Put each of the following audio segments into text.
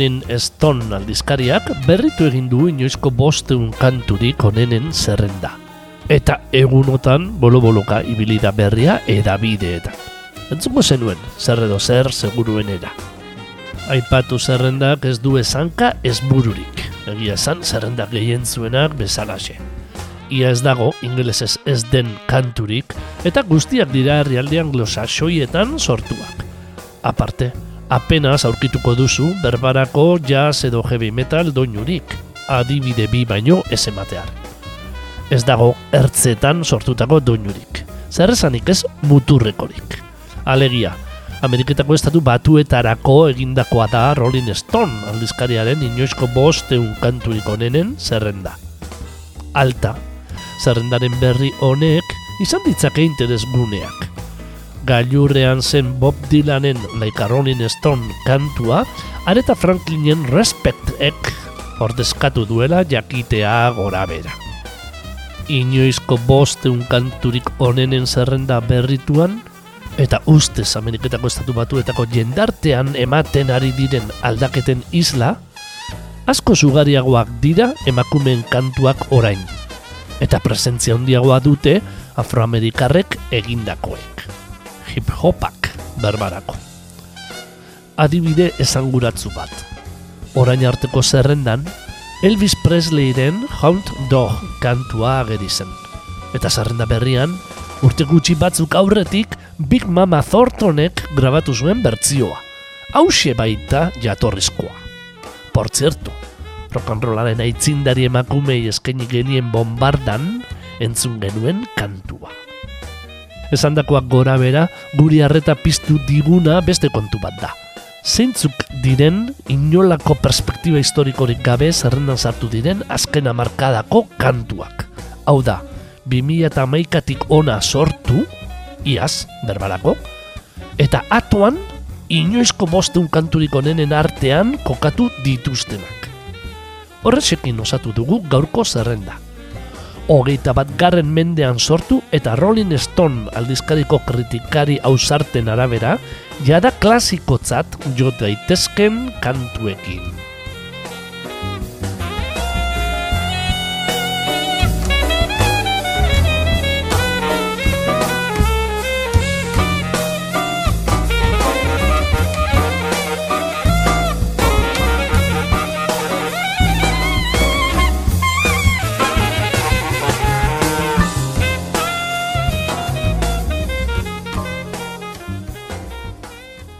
Rolling Stone aldizkariak berritu egin du inoizko bosteun kanturik onenen zerrenda. Eta egunotan bolo-boloka ibili da berria edabideetan. Entzungo zenuen, zer edo zer seguruenera. Aipatu zerrendak ez du esanka ez bururik. Egia esan zerrenda gehien zuenak bezalaxe. Ia ez dago ingelesez ez den kanturik eta guztiak dira herrialde anglosaxoietan sortuak. Aparte, apenas aurkituko duzu berbarako jazz edo heavy metal doinurik, adibide bi baino ez ematear. Ez dago ertzetan sortutako doinurik, zer esanik ez muturrekorik. Alegia, Ameriketako estatu batuetarako egindakoa da Rolling Stone aldizkariaren inoizko bosteun kanturik onenen zerrenda. Alta, zerrendaren berri honek izan ditzake interes guneak gailurrean zen Bob Dylanen Like a Rolling Stone kantua, areta Franklinen Respect ek ordezkatu duela jakitea gora bera. Inoizko bosteun kanturik onenen zerrenda berrituan, eta ustez Ameriketako estatu batuetako jendartean ematen ari diren aldaketen isla, asko sugariagoak dira emakumeen kantuak orain, eta presentzia handiagoa dute afroamerikarrek egindakoek hip-hopak berbarako. Adibide esanguratzu bat. Orain arteko zerrendan, Elvis Presleyren Hound Dog kantua ageri zen. Eta zerrenda berrian, urte gutxi batzuk aurretik Big Mama Thorntonek grabatu zuen bertzioa. Hauxe baita jatorrizkoa. Por zertu, rock'n'rollaren aitzindari emakumei eskaini genien bombardan entzun genuen kantua esandakoak gora bera, guri harreta piztu diguna beste kontu bat da. Zeintzuk diren inolako perspektiba historikorik gabe zerrendan sartu diren azken amarkadako kantuak. Hau da, 2008-atik ona sortu, iaz, berbarako, eta atuan, inoizko bosteun kanturik onenen artean kokatu dituztenak. Horrezekin osatu dugu gaurko zerrenda hogeita bat garren mendean sortu eta Rolling Stone aldizkariko kritikari ausarten arabera, jada klasikotzat jo daitezken kantuekin.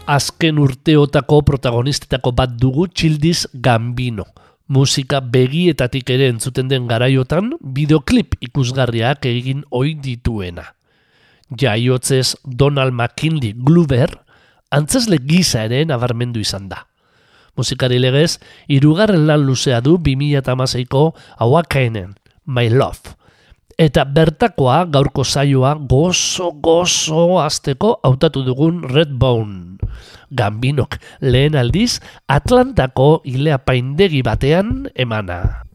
Azken urteotako protagonistetako bat dugu Txildiz Gambino. Musika begietatik ere entzuten den garaiotan, videoklip ikusgarriak egin ohi dituena. Jaiotzez Donald McKinley Glover, antzesle gisa ere nabarmendu izan da. Musikari legez, irugarren lan luzea du 2008ko hauakainen, My Love. Eta bertakoa gaurko saioa gozo gozo azteko hautatu dugun Redbone. Gambinok lehen aldiz Atlantako ilea paindegi batean emana.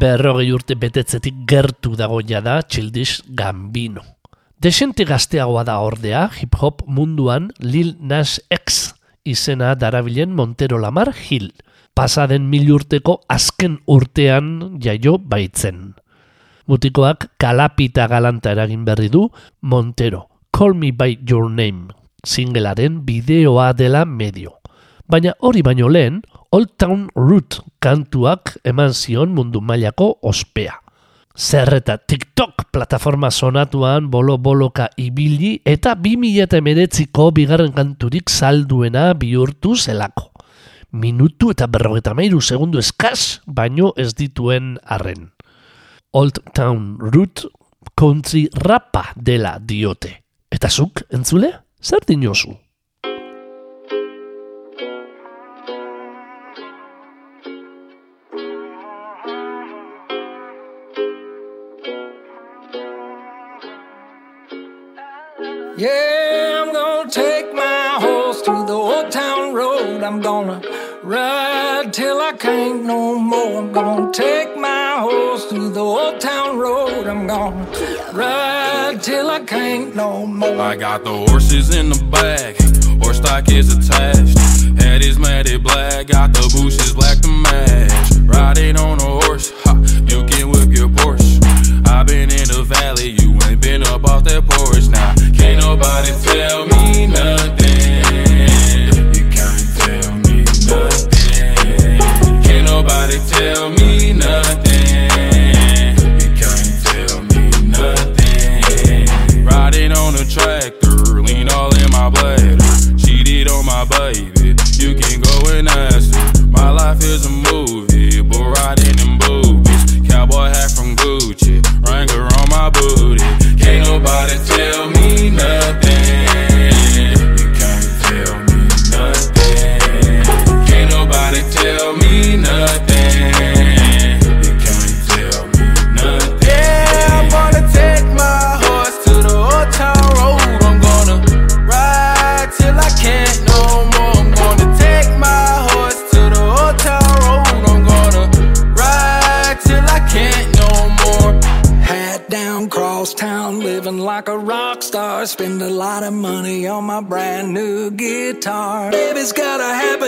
Berrogei urte betetzetik gertu dago jada Childish Gambino. Desente gazteagoa da ordea hip-hop munduan Lil Nas X izena darabilen Montero Lamar Hill. Pasaden mil urteko azken urtean jaio baitzen. Mutikoak kalapita galanta eragin berri du Montero, Call Me By Your Name, singelaren bideoa dela medio. Baina hori baino lehen, Old Town Root kantuak eman zion mundu mailako ospea. Zer eta TikTok plataforma sonatuan bolo-boloka ibili eta 2008ko bigarren kanturik salduena bihurtu zelako. Minutu eta berrogeta meiru segundu eskaz, baino ez dituen arren. Old Town Root country rapa dela diote. Eta zuk, entzule, zer dinozu? Yeah, I'm gonna take my horse to the old town road. I'm gonna ride till I can't no more. I'm gonna take my horse to the old town road. I'm gonna ride till I can't no more. I got the horses in the back, horse stock is attached. Head is matted black, got the bushes black to match. Riding on a horse, ha, you can whip your Porsche. i been in the valley, you ain't been up off that porch now. Can't nobody tell me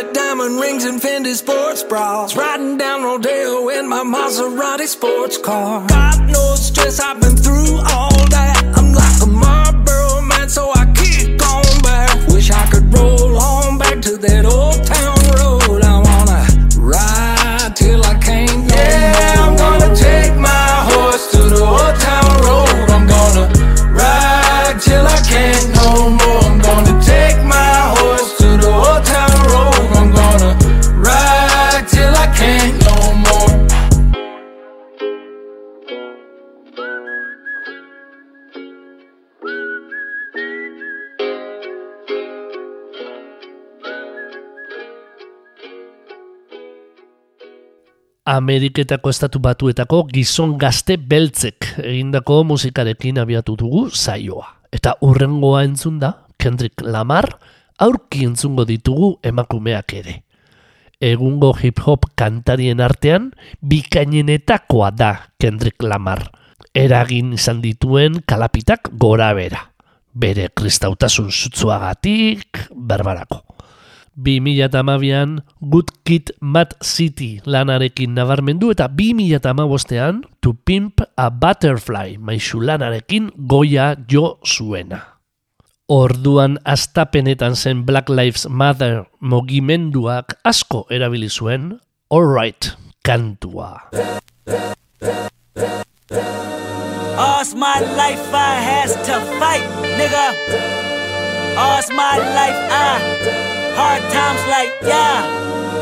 habit, diamond rings, and Fendi sports bras. Riding down Rodeo in my Maserati sports car. God knows stress I've Ameriketako estatu batuetako gizon gazte beltzek egindako musikarekin abiatu dugu saioa. Eta urrengoa entzun da, Kendrick Lamar, aurki entzungo ditugu emakumeak ere. Egungo hip-hop kantarien artean, bikainenetakoa da Kendrick Lamar. Eragin izan dituen kalapitak gora bera. Bere kristautasun zutzuagatik, berbarako. 2008an Good Kid Mad City lanarekin nabarmendu eta 2008an To Pimp a Butterfly maixu lanarekin goia jo zuena. Orduan astapenetan zen Black Lives Matter mogimenduak asko erabili zuen Alright kantua. All's my life I has to fight, nigga. All's my life I hard times like yeah,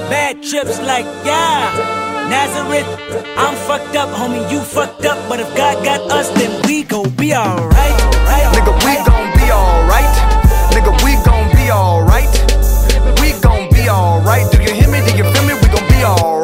bad trips like yeah. Nazareth, I'm fucked up, homie. You fucked up, but if God got us, then we gon' be alright. Right, Nigga, we gon' be alright. Nigga, we gon' be alright. We gon' be alright. Do you hear me? Do you feel me? We gon' be alright.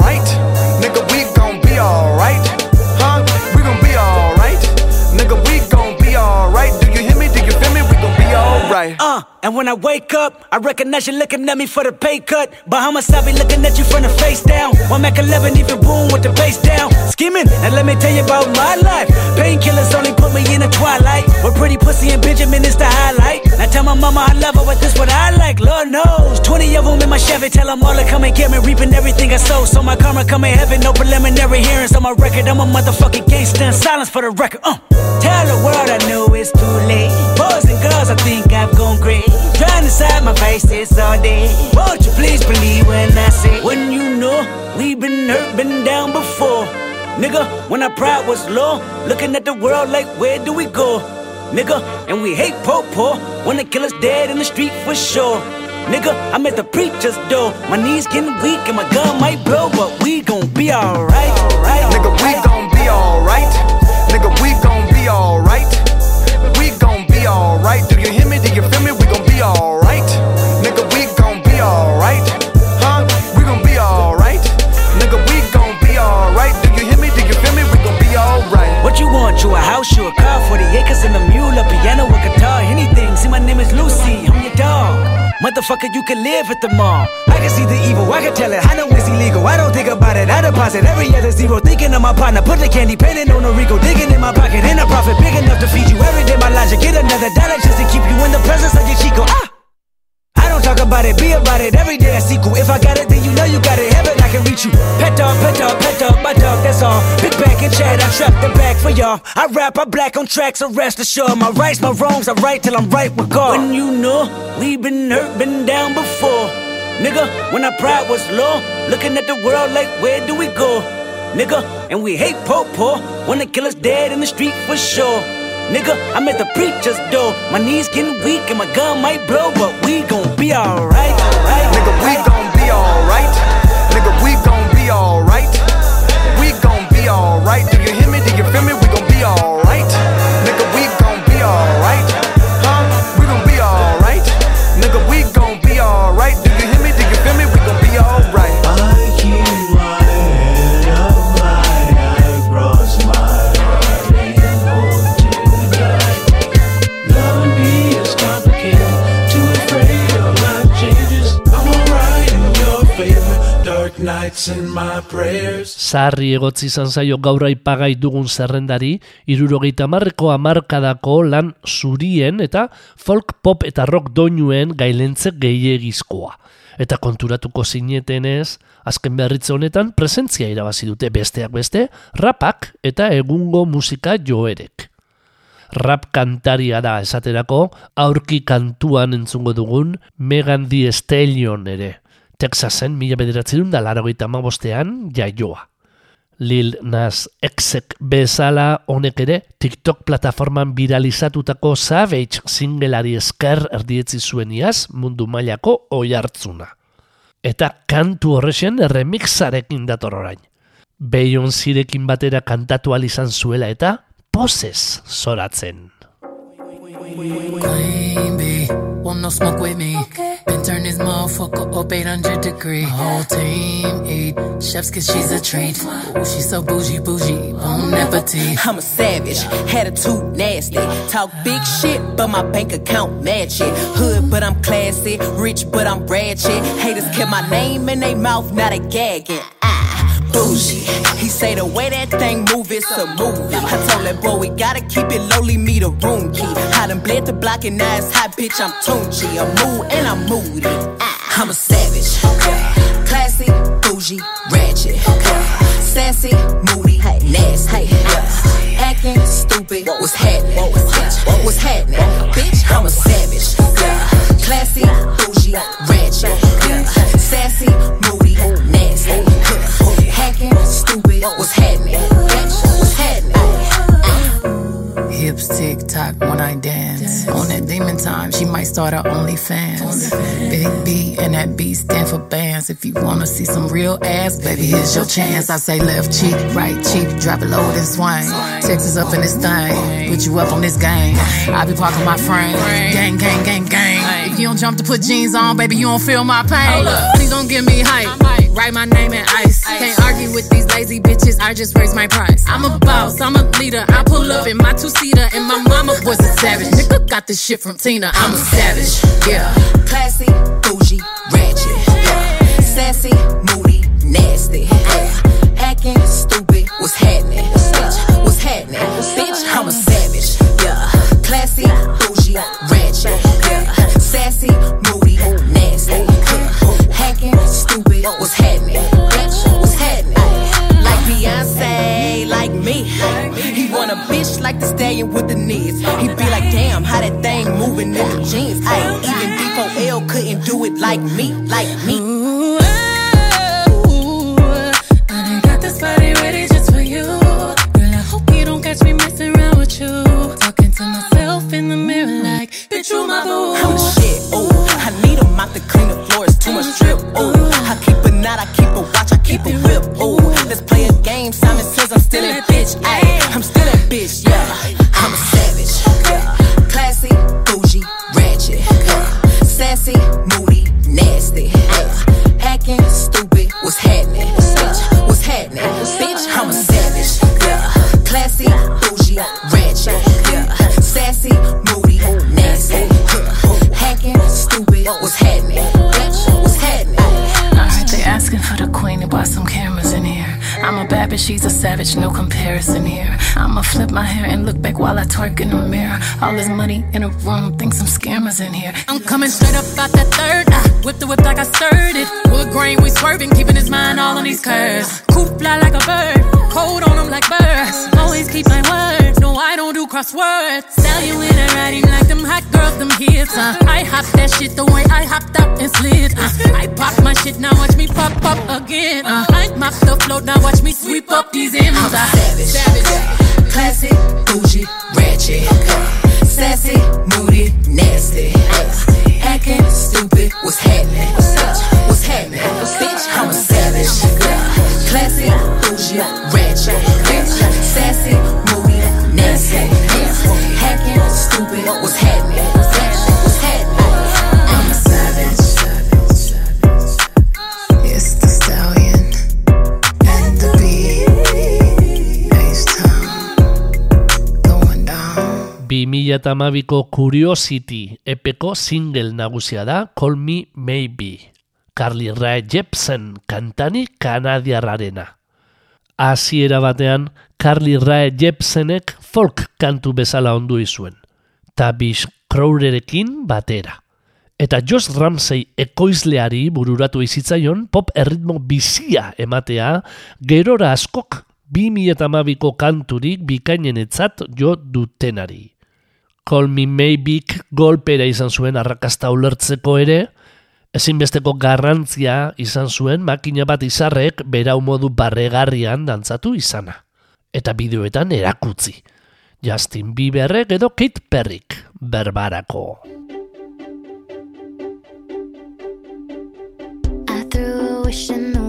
Alright. Uh, and when I wake up, I recognize you looking at me for the pay cut. Bahamas, I be looking at you from the face down. One Mac 11, even boom with the bass down. Scheming, and let me tell you about my life. Painkillers only put me in the twilight. With pretty pussy and Benjamin is the highlight. I tell my mama I love her, but this what I like, Lord knows. 20 of them in my Chevy, tell them all to come and get me. Reaping everything I sow, so my karma come in heaven. No preliminary hearings on my record. I'm a motherfucking gangster silence for the record. Uh. Tell the world I know it's too late. Boys I've gone crazy. Trying to side my faces all day. Won't you please believe when I say, when you know we've been hurt, been down before. Nigga, when our pride was low, looking at the world like, where do we go? Nigga, and we hate po po when they kill us dead in the street for sure. Nigga, I'm at the preacher's door. My knees getting weak and my gun might blow, but we gon' be alright. Nigga, we gon' be alright. Nigga, we gon' be alright. Alright. Do you hear me? Do you feel me? We gon' be alright. Motherfucker, you can live at the mall. I can see the evil, I can tell it. I know it's illegal. I don't think about it. I deposit every other zero. Thinking of my partner, put the candy painting on a Rico. Digging in my pocket, in a profit big enough to feed you every day. My logic, get another dollar just to keep you in the presence of your Chico. Ah! Don't talk about it, be about it. Every day I sequel. If I got it, then you know you got it. Heaven, I can reach you. Pet dog, pet dog, pet dog, my dog, that's all. Pick back and chat, I trap the back for y'all. I rap, I black on tracks, so rest assured. My rights, my wrongs, I right till I'm right with God. When you know we been hurt, been down before. Nigga, when our pride was low, looking at the world like, where do we go? Nigga, and we hate po po they kill us dead in the street for sure. Nigga, I'm at the preacher's door. My knees getting weak and my gun might blow, but we gon' be alright. Nigga, we gon' be alright. Nigga, we gon' be alright. We gon' be alright. Do you hear Sarri egotzi izan zaio gaur aipagai dugun zerrendari, irurogeita marreko amarkadako lan zurien eta folk pop eta rock doinuen gailentze gehiegizkoa. Eta konturatuko zinetenez, azken berritze honetan presentzia irabazi dute besteak beste, rapak eta egungo musika joerek. Rap kantaria da esaterako, aurki kantuan entzungo dugun Megan Thee Stallion ere. Texasen mila bederatzerun da larogeita amabostean jaioa. Lil Nas Xek bezala honek ere TikTok plataforman viralizatutako Savage singelari esker erdietzi zuen iaz mundu mailako oi hartzuna. Eta kantu horrexen remixarekin dator orain. Beyoncérekin batera kantatu izan zuela eta poses zoratzen. Queen want no smoke with me. Then turn this motherfucker up 800 degree. Whole team eat chefs cause she's a treat. Ooh, she's so bougie, bougie, bon appetit. I'm a savage, had a attitude nasty. Talk big shit, but my bank account match it. Hood, but I'm classy. Rich, but I'm ratchet. Haters kept my name in their mouth, not a gagging. Ah, bougie. He say the way that thing move, it's a movie. I told that boy we gotta keep it lowly, me the room key. I done bled the block and now it's hot, bitch. I'm Tunchi. I'm mood and I'm moody. Ah, I'm a savage. Classy, bougie, ratchet. Sassy, moody, nasty. Acting stupid. What's happening? Start her OnlyFans. Big B and that B stand for bands. If you wanna see some real ass, baby, here's your chance. I say left cheek, right cheek, drop it low and swing. Texas up in this thing, put you up on this game. I be parking my frame, gang, gang, gang, gang. If you don't jump to put jeans on, baby, you don't feel my pain. Please don't give me hype. Write my name in ice. Can't argue with these lazy bitches. I just raise my price. I'm a boss. I'm a leader. I pull up in my two seater, and my mama was a savage. Nigga got this shit from Tina. I'm a savage. Yeah. Classy, bougie, ratchet. Yeah. Sassy, moody, nasty. Yeah. Acting stupid, what's happening? Bitch, what's happening? Bitch, I'm a savage. Yeah. Classy, bougie, ratchet. Sassy, moody, nasty. Hacking, stupid, what's happening? Bitch, what's happening? Like Beyonce, like me. He want a bitch like the stallion with the knees. He be like, damn, how that thing moving in the jeans. Ay, even D4L couldn't do it like me, like me. Ooh, I got this body ready just for you. Girl, I hope you don't catch me messing around with you. Talking to myself in the mirror bitch, you my boo. I'm the shit, ooh. I need a mop to clean the floors, too much mm-hmm. drip, ooh. I keep a knot, I keep a watch, I keep a whip, ooh. Let's play a game, Simon says I'm still that bitch, ayy. I'm still that bitch, yeah. I'm a savage, yeah. Classy, bougie, ratchet, yeah. Sassy, moody, nasty, yeah. Hacking, stupid, savage, no comparison here. I'ma flip my hair and look back while I twerk in the mirror. All this money in a room, think some scammers in here. I'm coming straight up out that third. I whip the whip like I stirred it. Wood grain, we swerving, keeping his mind all on these curves. Coop fly like a bird, cold on him like birds. Always keep my word, no, I don't do crosswords. Sell you in a writing like them hot girls, them hits. Uh. I hop that shit the way I hopped up and slid. Uh. I pop my shit, now watch me pop up again. Uh. I mop the float, now watch me sweep up these M's. I'm Uh. savage. Savage. Classy, bougie, ratchet. Sassy, moody, nasty. Hacking, stupid, what's happening? Happening? Bitch, I'm a savage. Classy, bougie, ratchet. Sassy, moody, nasty. Hacking, stupid, what's happening? Bitch, What's happening? I'm a savage. It's the stallion and the bee. H-Town going down. 2008ko Curiosity epeko single nagusia da Call Me Maybe. Carly Rae Jepsen kantani kanadiarrarena. Hasiera batean, Carly Rae Jepsenek folk kantu bezala ondu izuen. Tabish Crowderekin batera. Eta Josh Ramsey ekoizleari bururatu izitzaion pop erritmo bizia ematea gerora askok 2008ko kanturik bikainenetzat jo dutenari. Call Me Maybeek golpera izan zuen arrakasta ulertzeko ere, ezinbesteko garrantzia izan zuen makina bat izarrek berau modu barregarrian dantzatu izana. Eta bideoetan erakutzi. Justin Bieberrek edo Kate Perryk berbarako. I threw a wish in the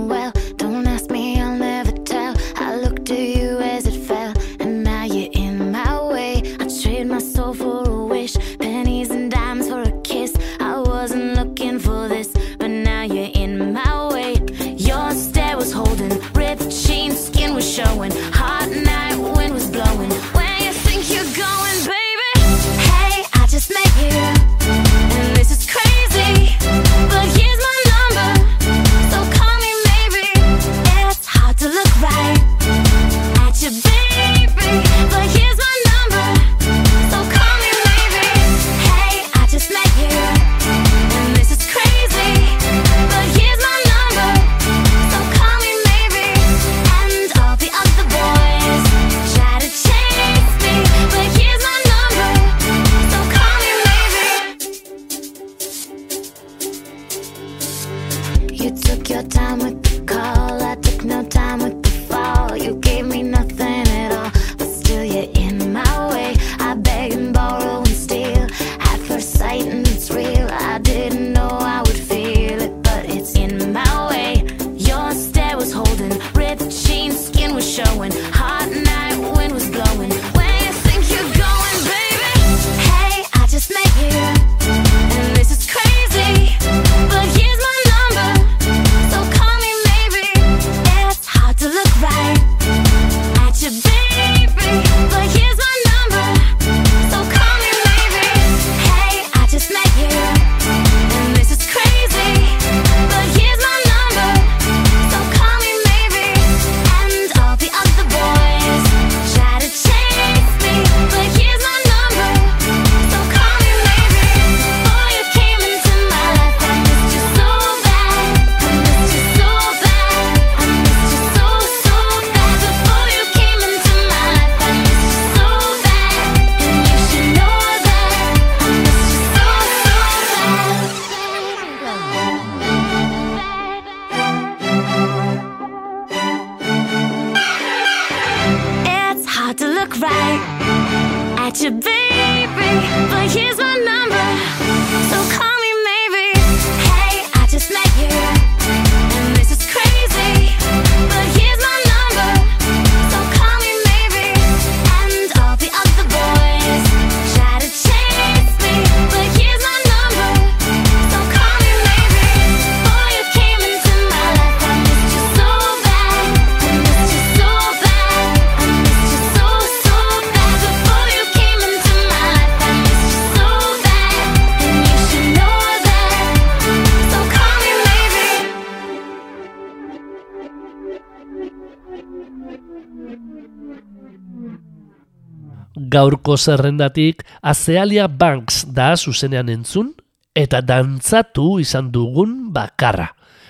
Gaurko zerrendatik Azealia Banks da zuzenean entzun eta dantzatu izan dugun bakarra.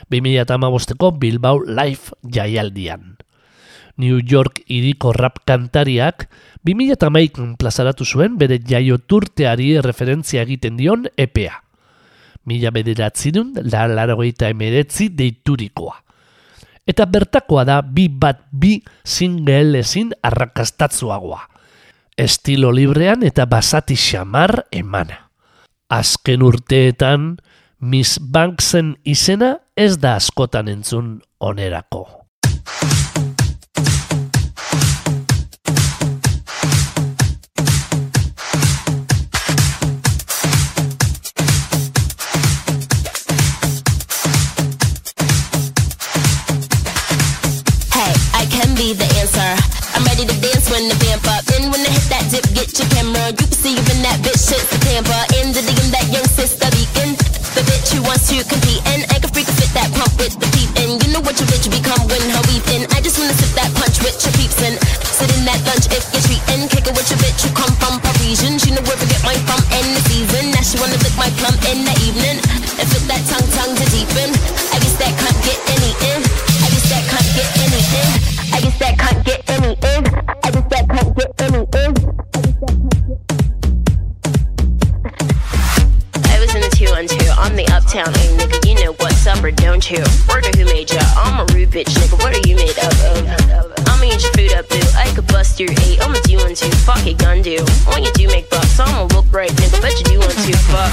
2008ko Bilbao Live jaialdian. New York iriko rap kantariak 2008 plazaratu zuen bere jaio turteari referentzia egiten dion EPA. Mila bederatzirun la larogeita emeretzi deiturikoa. Eta bertakoa da bi bat bi single ezin arrakastatzuagoa. Estilo librean eta basati xamar emana. Azken urteetan, Miss Banksen izena ez da askotan entzun onerako. Wants to compete and I can freak fit that pump with the peep in. You know what your bitch become when her weeping. I just wanna sip that punch with your peeps in. Sit in that lunch if you're treating. Kick it with your bitch who come from Parisian. She know where to get my from in the season. Now she wanna lick my plum in the evening. And fit that tongue tongue to deepen. I guess that can't get any in. I guess that can't get any in. I guess that can't get any I'm the uptown A nigga, you know what's up or don't you? Word who made ya? I'm a rude bitch nigga, what are you made up of? Oh? I'ma eat your food up boo, I could bust your eight, I'ma do one two, fuck it gun do. When you do make bucks, I'ma look right nigga, bet you do want to, fuck.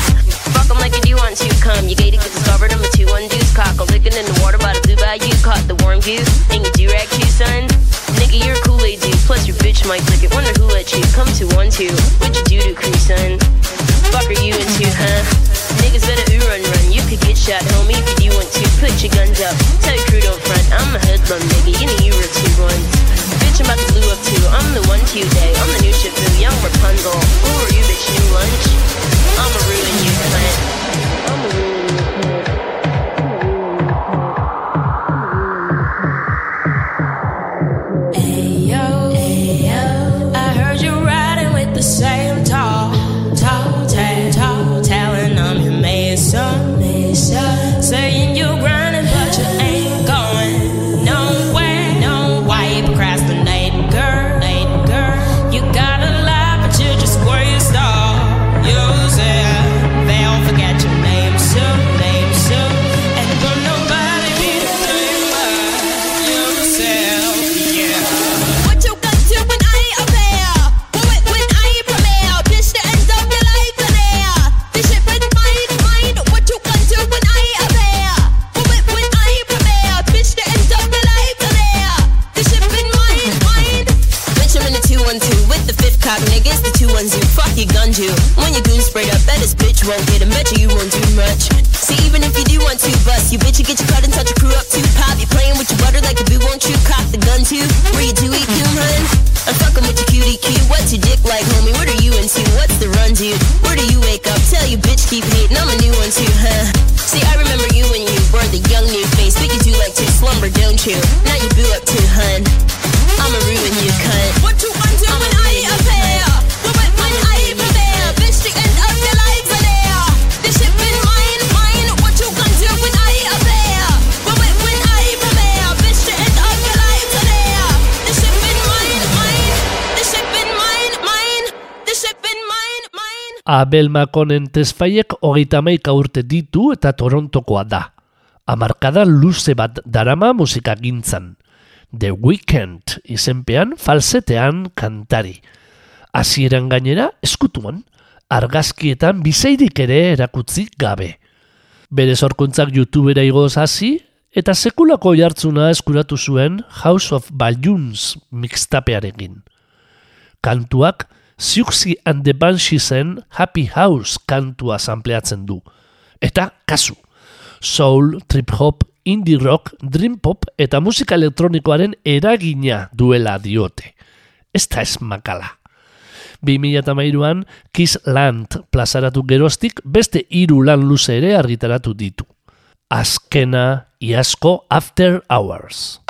Fuck 'em like you do want to, come, you gated get discovered, I'm a two one deuce, cock, a licking in the water by the blue bayou, caught the warm goose, and you do rag too son. Nigga, you're a Kool-Aid dude, plus your bitch might lick it, wonder who let you come to one two, what you do to crew son? Fuck are you into, huh? Niggas better ooh run run. You could get shot, homie, if you want to. Put your guns up. Tell your crew don't front. I'm a hoodlum, nigga. You know you were two ones. Bitch, I'm about to blue up too. I'm the one to you day. I'm the new boo, young Rapunzel. Who are you, bitch? New lunch. I'ma ruin you, cunt. I'ma ruin won't get him. Bet you, you won't do much. See, even if you do want to bust, you bitch, you get your cut and touch your crew up too. Pop, you playing with your butter like a boo, won't you? Cock the gun too. Where you do eat coon, hun? I'm fucking with your cutie cue. What's your dick like, homie? What are you into? What's the run, dude? Where do you wake up? Tell you bitch keep hating. I'm a new one too, huh? See, I remember you when you were the young new face. Think you do like to slumber, don't you? Now you boo up too, hun. I'ma ruin you, cunt. What you want to when I appear? Abel Makonen tesfaiek hogeita maika urte ditu eta Torontokoa da. Amarkada luze bat darama musika gintzan. The Weekend izenpean falsetean kantari. Hasieran gainera eskutuan, argazkietan bizeirik ere erakutzi gabe. Bere zorkuntzak youtubera igoz hasi, eta sekulako jartzuna eskuratu zuen House of Balloons mixtapearekin. Kantuak Siuxi and the Banshee'sen Happy House kantua sampleatzen du. Eta kasu. Soul, trip hop, indie rock, dream pop eta musika elektronikoaren eragina duela diote. Ez da ez makala. 2008an Kiss Land plazaratu geroztik beste hiru lan luze ere argitaratu ditu. Azkena, iasko After Hours.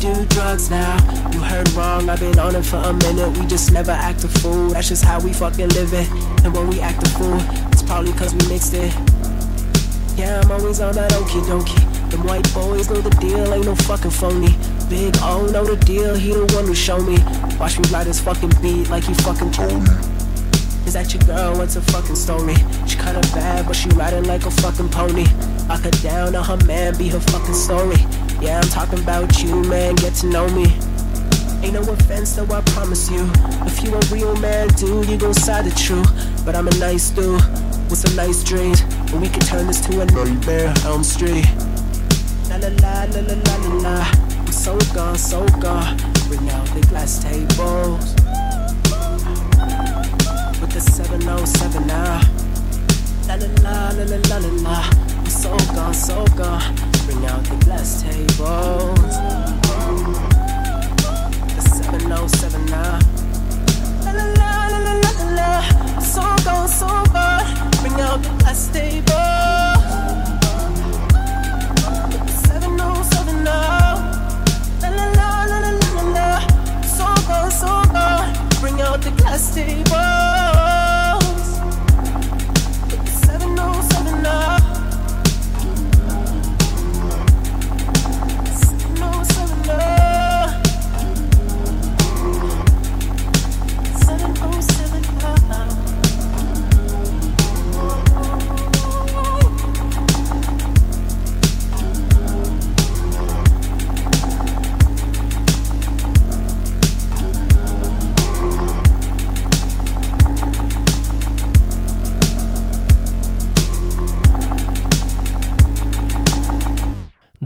Do drugs now. You heard wrong, I've been on it for a minute. We just never act a fool. That's just how we fucking live it. And when we act a fool, it's probably cause we mixed it. Yeah, I'm always on that okie dokie. Them white boys know the deal, ain't no fucking phony. Big O know the deal, he the one who show me. Watch me ride this fucking beat like he fucking told me. Is that your girl? What's a fucking story? She kinda bad, but she riding like a fucking pony. Lock her down, or her man be her fucking story. Yeah, I'm talking about you, man. Get to know me. Ain't no offense, though, I promise you. If you a real man, dude, you gon' side the truth. But I'm a nice dude with some nice dreams. And we can turn this to a nightmare, Elm Street. La la la la la la la la. I'm so gone, so gone. Bring out the glass tables with the 707 now. La la la la la la la la. I'm so gone, so gone. Bring out the glass tables. The 707 now. La la la la la la la. So gone, so gone. Bring out the glass tables. The 707 now. La la. So gone, so gone. Bring out the glass tables.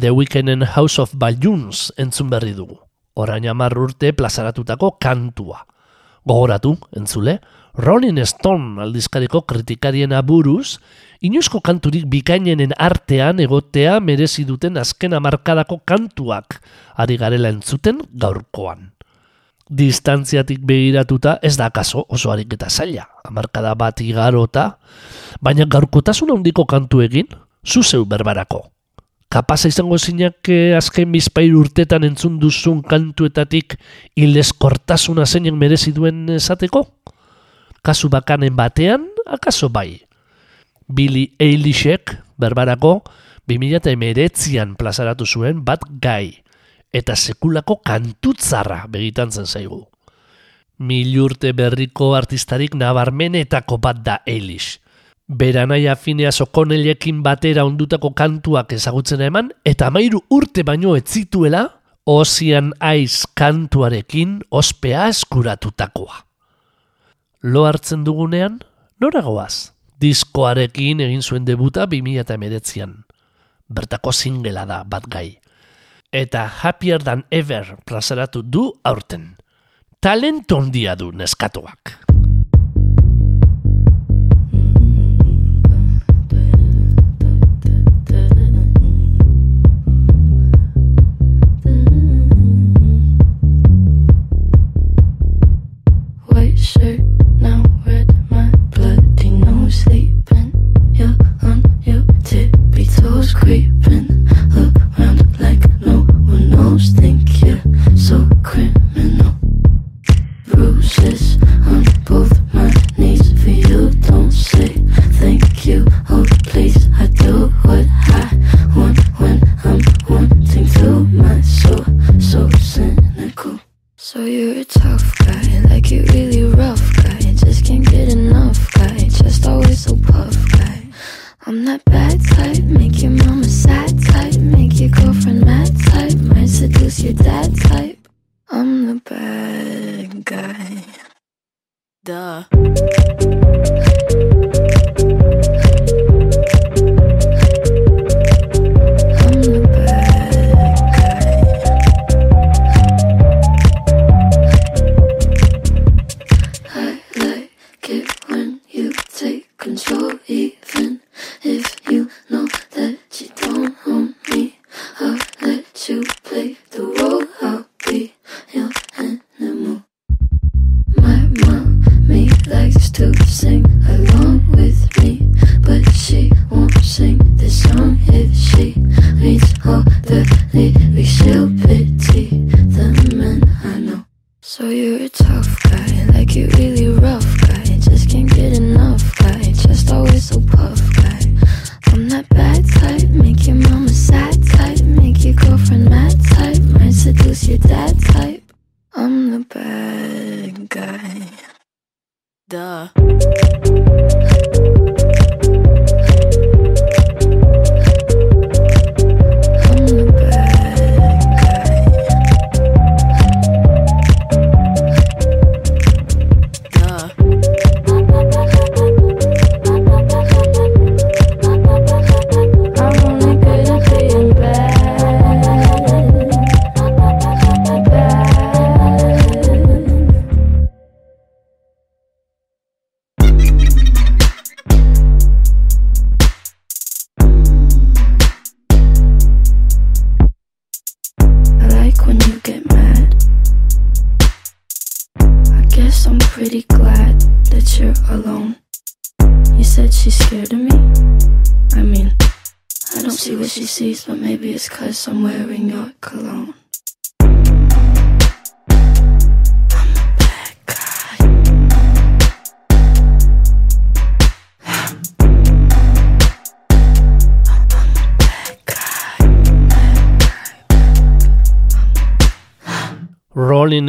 The Weekenden House of Balloons entzun berri dugu. Orain hamar urte plazaratutako kantua. Gogoratu, entzule, Rolling Stone aldizkariko kritikarien aburuz, inoizko kanturik bikainenen artean egotea merezi duten azken hamarkadako kantuak ari garela entzuten gaurkoan. Distantziatik begiratuta ez da kaso oso ariketa zaila, hamarkada bat igarota, baina gaurkotasun handiko kantu egin, zuzeu berbarako. Kapasa izango zinak eh, azken bizpair urtetan entzun duzun kantuetatik ileskortasuna zeinen merezi duen esateko? Kasu bakanen batean, akaso bai. Billy Eilishek, berbarako, 2008an plazaratu zuen bat gai, eta sekulako kantutzarra begitan zen zaigu. Mil urte berriko artistarik nabarmenetako bat da Eilish. Beranaia Phineas O'Connellekin batera ondutako kantuak ezagutzen eman, eta mairu urte baino ez zituela, Ocean Eyes kantuarekin ospea eskuratutakoa. Lo hartzen dugunean, noragoaz? Diskoarekin egin zuen debuta 2008an. Bertako singela da bat gai. Eta Happier Than Ever plazaratu du aurten. Talent ondia du neskatoak.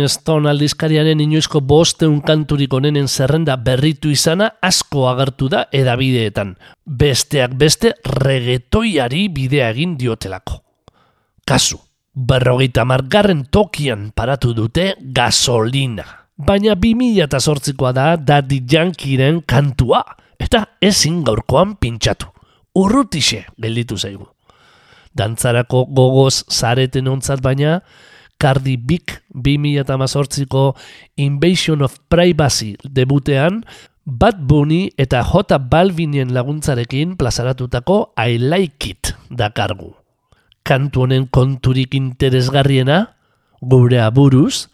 Stone aldizkariaren inoizko bosteun kanturik onenen zerrenda berritu izana asko agertu da edabideetan. Besteak beste regetoiari bidea egin diotelako. Kasu, berrogeita margarren tokian paratu dute gasolina. Baina 2008koa da Daddy Yankeeren kantua, eta ezin gaurkoan pintxatu. Urrutixe gelditu zaigu. Dantzarako gogoz zareten ontzat baina, Cardi Big 2018ko Invasion of Privacy debutean, Bad Bunny eta J Balvinen laguntzarekin plazaratutako I Like It dakargu. Kantu honen konturik interesgarriena, gure aburuz,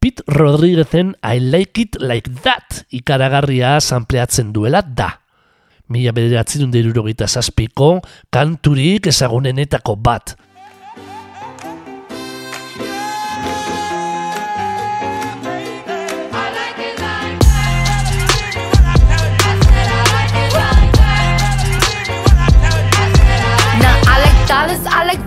Pete Rodriguezen I Like It Like That ikaragarria sampleatzen duela da. Mila bederatzen derurogeita zazpiko kanturik ezagunenetako bat.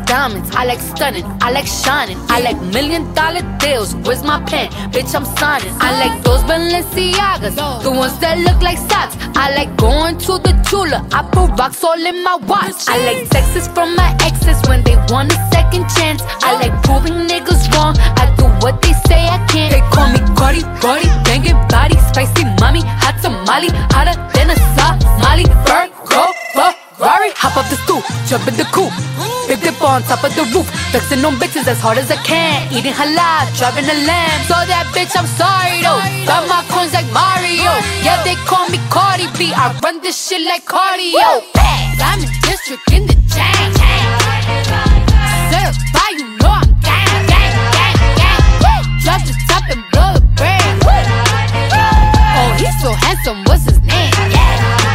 Diamonds, I like stunning, I like shining, I like million dollar deals. Where's my pen? Bitch, I'm signing. I like those Balenciagas, the ones that look like socks. I like going to the Tula, I put rocks all in my watch. I like texts from my exes when they want a second chance. I like proving niggas wrong. I do what they say I can't. They call me Cardi, Cardi, banging body, spicy mommy, hot tamale, hotter than a Somali. Virgo, Ferrari, hop up the stoop, jump in the coop. Big dip on top of the roof, flexing on bitches as hard as I can. Eating halal, driving a lamb. So that bitch, I'm sorry though. Got my coins like Mario. Yeah, they call me Cardi B. I run this shit like cardio. I'm in district in the chain. Certified, you know I'm gang, gang, gang, gang. Drop the top and blow the brand. Oh, he's so handsome, what's his name? I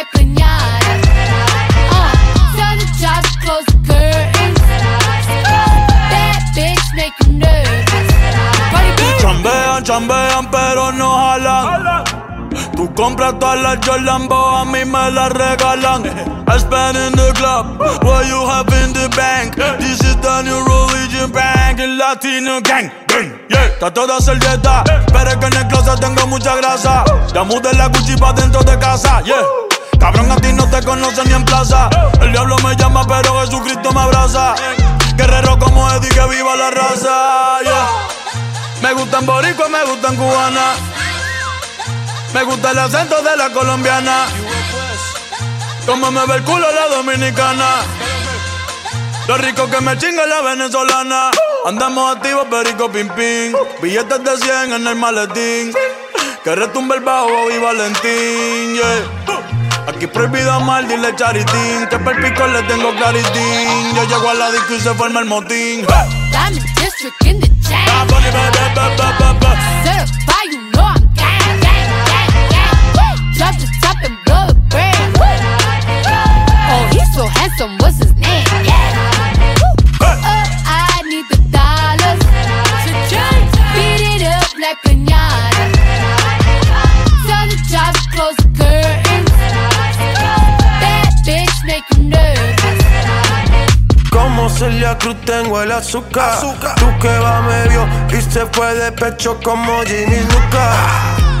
Uh, tell the job to close the curtains. That bitch make you nervous. Cardi B. Chambean, chambean, pero no jalan. Tú compras todas las Jolambo, a mí me las regalan. I spend in the club, what you have in the bank. This is the new religion bank, el latino gang. gang, Yeah, trato de hacer dieta, pero es que en el closet tengo mucha grasa. Ya mudé la Gucci pa' dentro de casa, yeah. Cabrón, a ti no te conocen ni en plaza. El diablo me llama, pero Jesucristo me abraza. Guerrero como Eddie, que viva la raza. Me gustan boricua, me gustan cubana. Me gusta el acento de la colombiana. Como me ve el culo la dominicana. Lo rico que me chinga la venezolana. Andamos activos, perico pim pim. Billetes de 100 en el maletín. Que retumbe el bajo y Valentín. Aquí prohibido amar, dile charitín. Que perpico le tengo claritín. Yo llego a la disco y se forma el motín. Diamond District in the chain. Ah, Certified, you know I'm gang, gang, gang, gang. The and blow the brand. Oh, he's so handsome, what's his name? Cruz tengo el azúcar. Tú que va medio y se fue de pecho como Ginny Luca.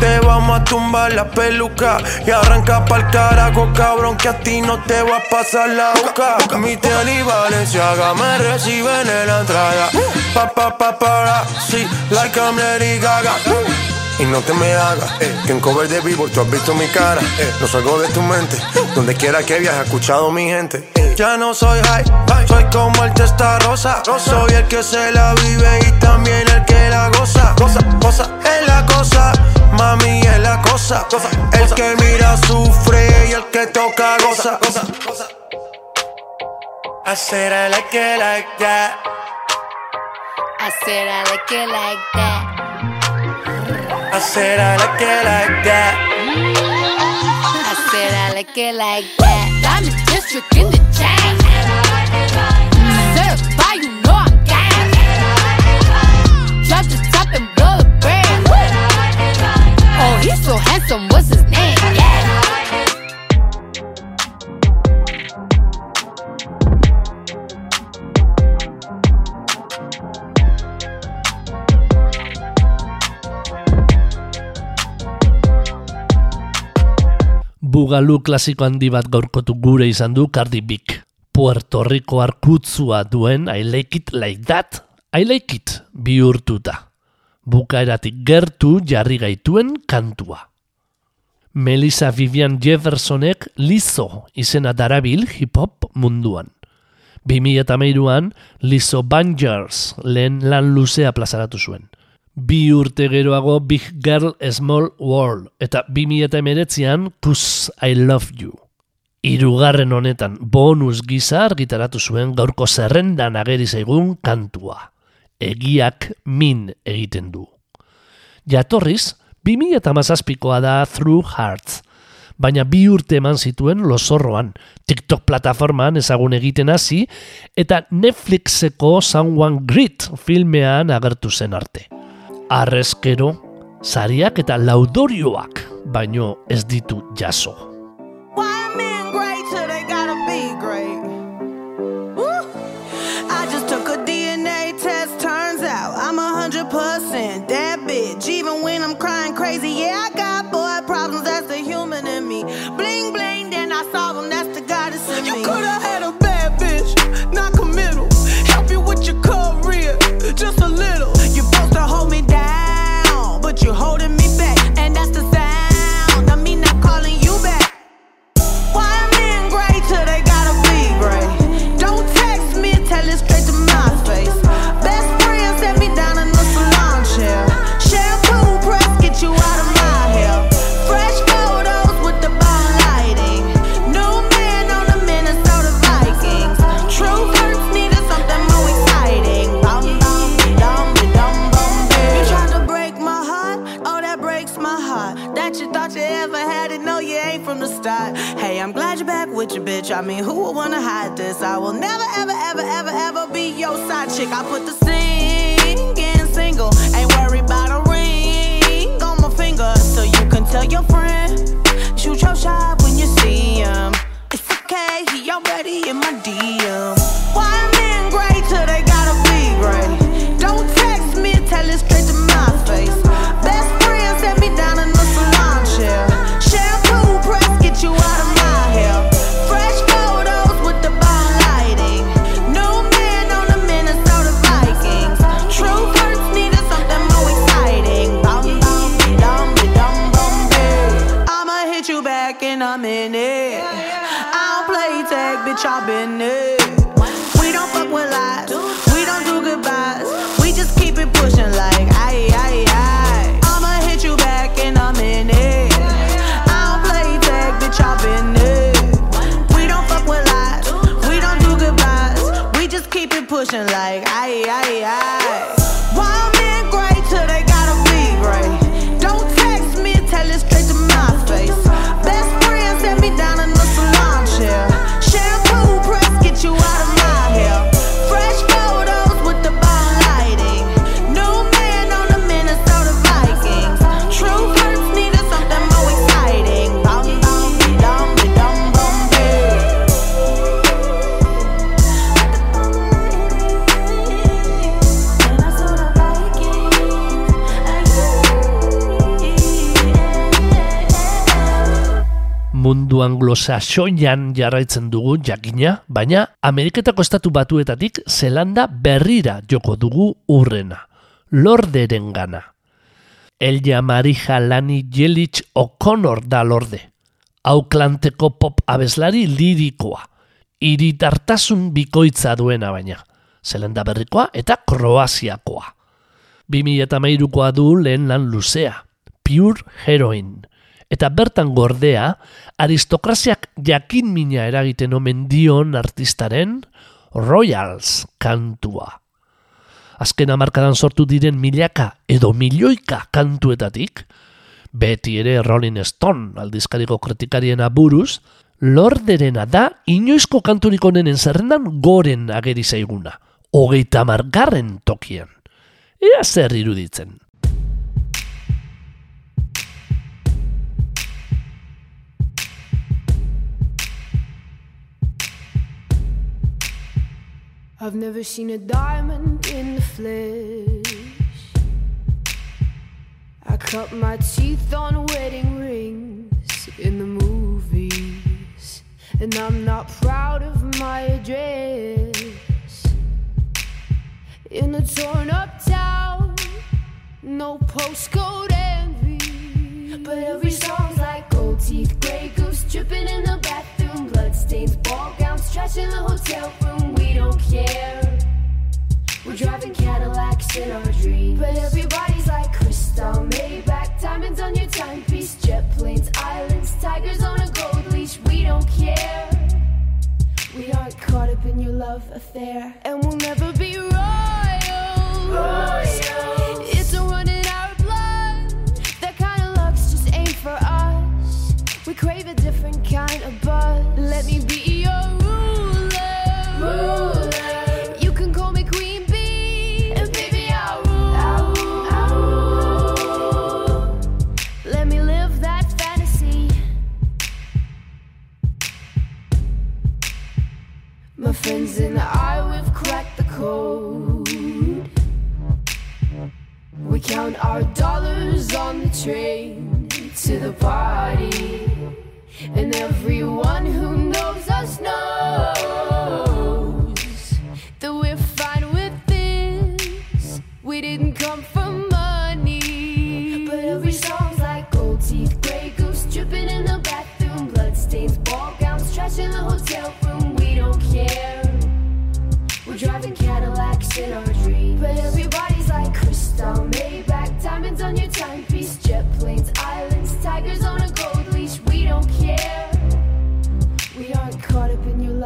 Te vamos a tumbar la peluca y arranca pa'l carajo, cabrón, que a ti no te va a pasar la boca. Mi tele y Valenciaga me reciben en la entrada. Pa, pa, pa, para, sí, like I'm Lady Gaga. Y no te me hagas, eh, que en cover de Billboard tú has visto mi cara. Eh, no salgo de tu mente, donde quiera que viajes, he escuchado mi gente. Eh, ya no soy high, soy como el testa rosa. Soy el que se la vive y también el que la goza. Cosa, cosa, es la cosa, mami es la cosa. El que mira sufre y el que toca goza. I said I like it like that. I said I like it like that. I said I like it like that. I said I like it like that. Diamond district in the chain. Certified, you know I'm. Oh, he's so handsome. What's his name? Bugalu klasiko handi bat gaurkotu gure izan du Cardi Bik. Puerto Rico arkutzua duen I like it like that, I like it bihurtuta. Bukaeratik gertu jarri gaituen kantua. Melissa Vivian Jeffersonek Lizzo izena darabil hip-hop munduan. 2008an Lizzo Bangers lehen lan luzea plazaratu zuen. Bi urte geroago Big Girl Small World eta 2008an Cause I Love You. Hirugarren honetan bonus gisa argitaratu zuen gaurko zerrendan ageri zaigun kantua. Egiak min egiten du. Jatorriz, 2008koa da Through Hearts, baina bi urte eman zituen lozorroan, TikTok plataformaan ezagun egiten hasi, eta Netflixeko Someone Great filmean agertu zen arte. Arrezkero, sariak eta laudorioak, baino ez ditu jaso. Pushing like aye aye aye. Mundu anglosaxoian jarraitzen dugu jakina, baina Ameriketako estatu batuetatik Zelanda berrira joko dugu urrena, lorderen gana. Elja Marija Lani Jelic O'Connor da lorde. Auklanteko pop abeslari lirikoa. Iritartasun bikoitza duena baina. Zelanda berrikoa eta Kroaziakoa. 2008koa du lehen lan luzea. Pure Heroin. Eta bertan gordea, aristokraziak jakin mina eragiten omen dion artistaren Royals kantua. Azken hamarkadan sortu diren milaka edo milioika kantuetatik, beti ere Rolling Stone aldizkariko kritikarien aburuz, lorderena da inoizko kanturik onenen zerrendan goren ageri zaiguna, hogeita margarren tokian. Ea zer iruditzen. I've never seen a diamond in the flesh. I cut my teeth on wedding rings in the movies, and I'm not proud of my address. In a torn up town, no postcode envy, but every song's like gold teeth, gray goose dripping in the bathroom, bloodstains, ball gowns, trash in the hotel room. We don't care. We're driving Cadillacs in our dreams, but everybody's like crystal, Maybach, diamonds on your timepiece, jet planes, islands, tigers on a gold leash. We don't care. We aren't caught up in your love affair, and we'll never be royal. It's Let me be your ruler. You can call me Queen Bee, and baby I'll rule. Let me live that fantasy. My friends and I, we've cracked the code. We count our dollars on the train to the party. And everyone who knows us knows that we're fine with this. We didn't come for money. But every song's like gold teeth, gray goose dripping in the bathroom, bloodstains, ball gowns, trash in the hotel room. We don't care. We're driving Cadillacs in our dreams. But everybody's like crystal, Maybach, diamonds on your timepiece, jet planes, islands,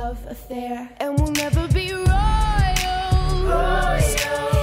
love affair, and we'll never be royal. It's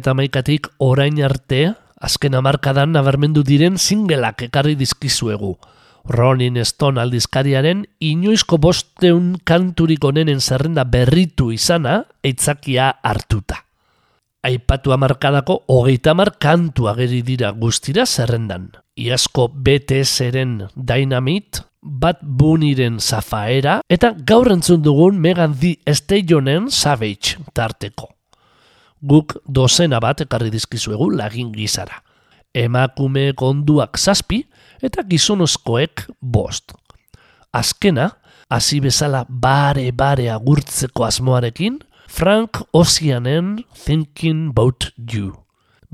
2008tik orain arte, azken hamarkadan nabarmendu diren singleak ekarri dizkizuegu. Rolling Stone aldizkariaren inoizko bosteun kanturik onenen zerrenda berritu izana, eitzakia hartuta. Aipatu hamarkadako hogeita hamar kantu ageri dira guztira zerrendan. Iazko BTS-eren Dynamite, Bat Buniren Zafaera, eta gaur entzun dugun Megan Thee Stallionen Savage tarteko. Guk dozena bat ekarri dizkizuegu lagin gizara. Emakume konduak zazpi eta gizonozkoek bost. Azkena, hasi bezala bare-bare agurtzeko asmoarekin, Frank Oceanen Thinking About You.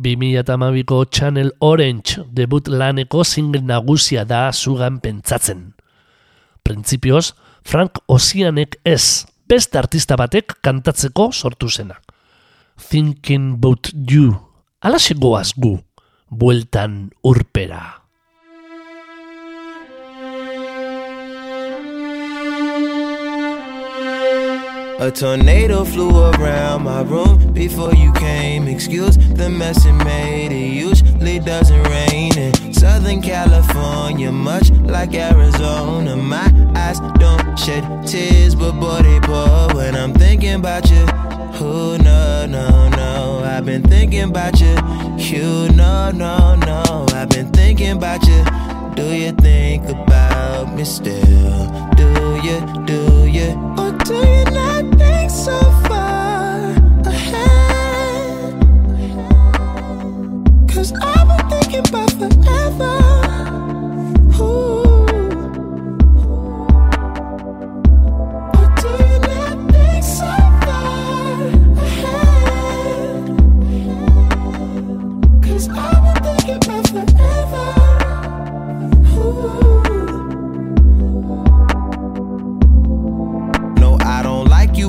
2008ko Channel Orange debut laneko single nagusia da zugan pentsatzen. Printzipioz, Frank Oceanek ez, beste artista batek kantatzeko sortu zena. Thinking about you, alaxe goaz gu, bueltan urpera. A tornado flew around my room before you came. Excuse the mess it made. It usually doesn't rain in Southern California, much like Arizona. My eyes don't shed tears, but boy, they pour when I'm thinking about you. Oh, no, no, no. I've been thinking about you. You, no, no, no. I've been thinking about you. Do you think about me still? Do you, do you? Cause I've been thinking about forever.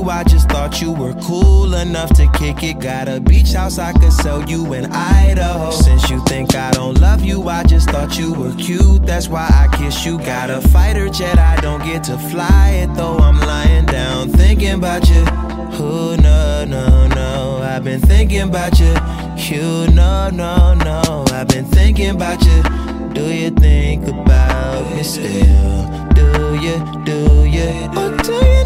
I just thought you were cool enough to kick it. Got a beach house I could sell you in Idaho. Since you think I don't love you, I just thought you were cute. That's why I kiss you. Got a fighter jet, I don't get to fly it though. I'm lying down thinking about you. Oh, no, no, no. I've been thinking about you. You, no, no, no. I've been thinking about you. Do you think about me still? Do you, do you? Or do you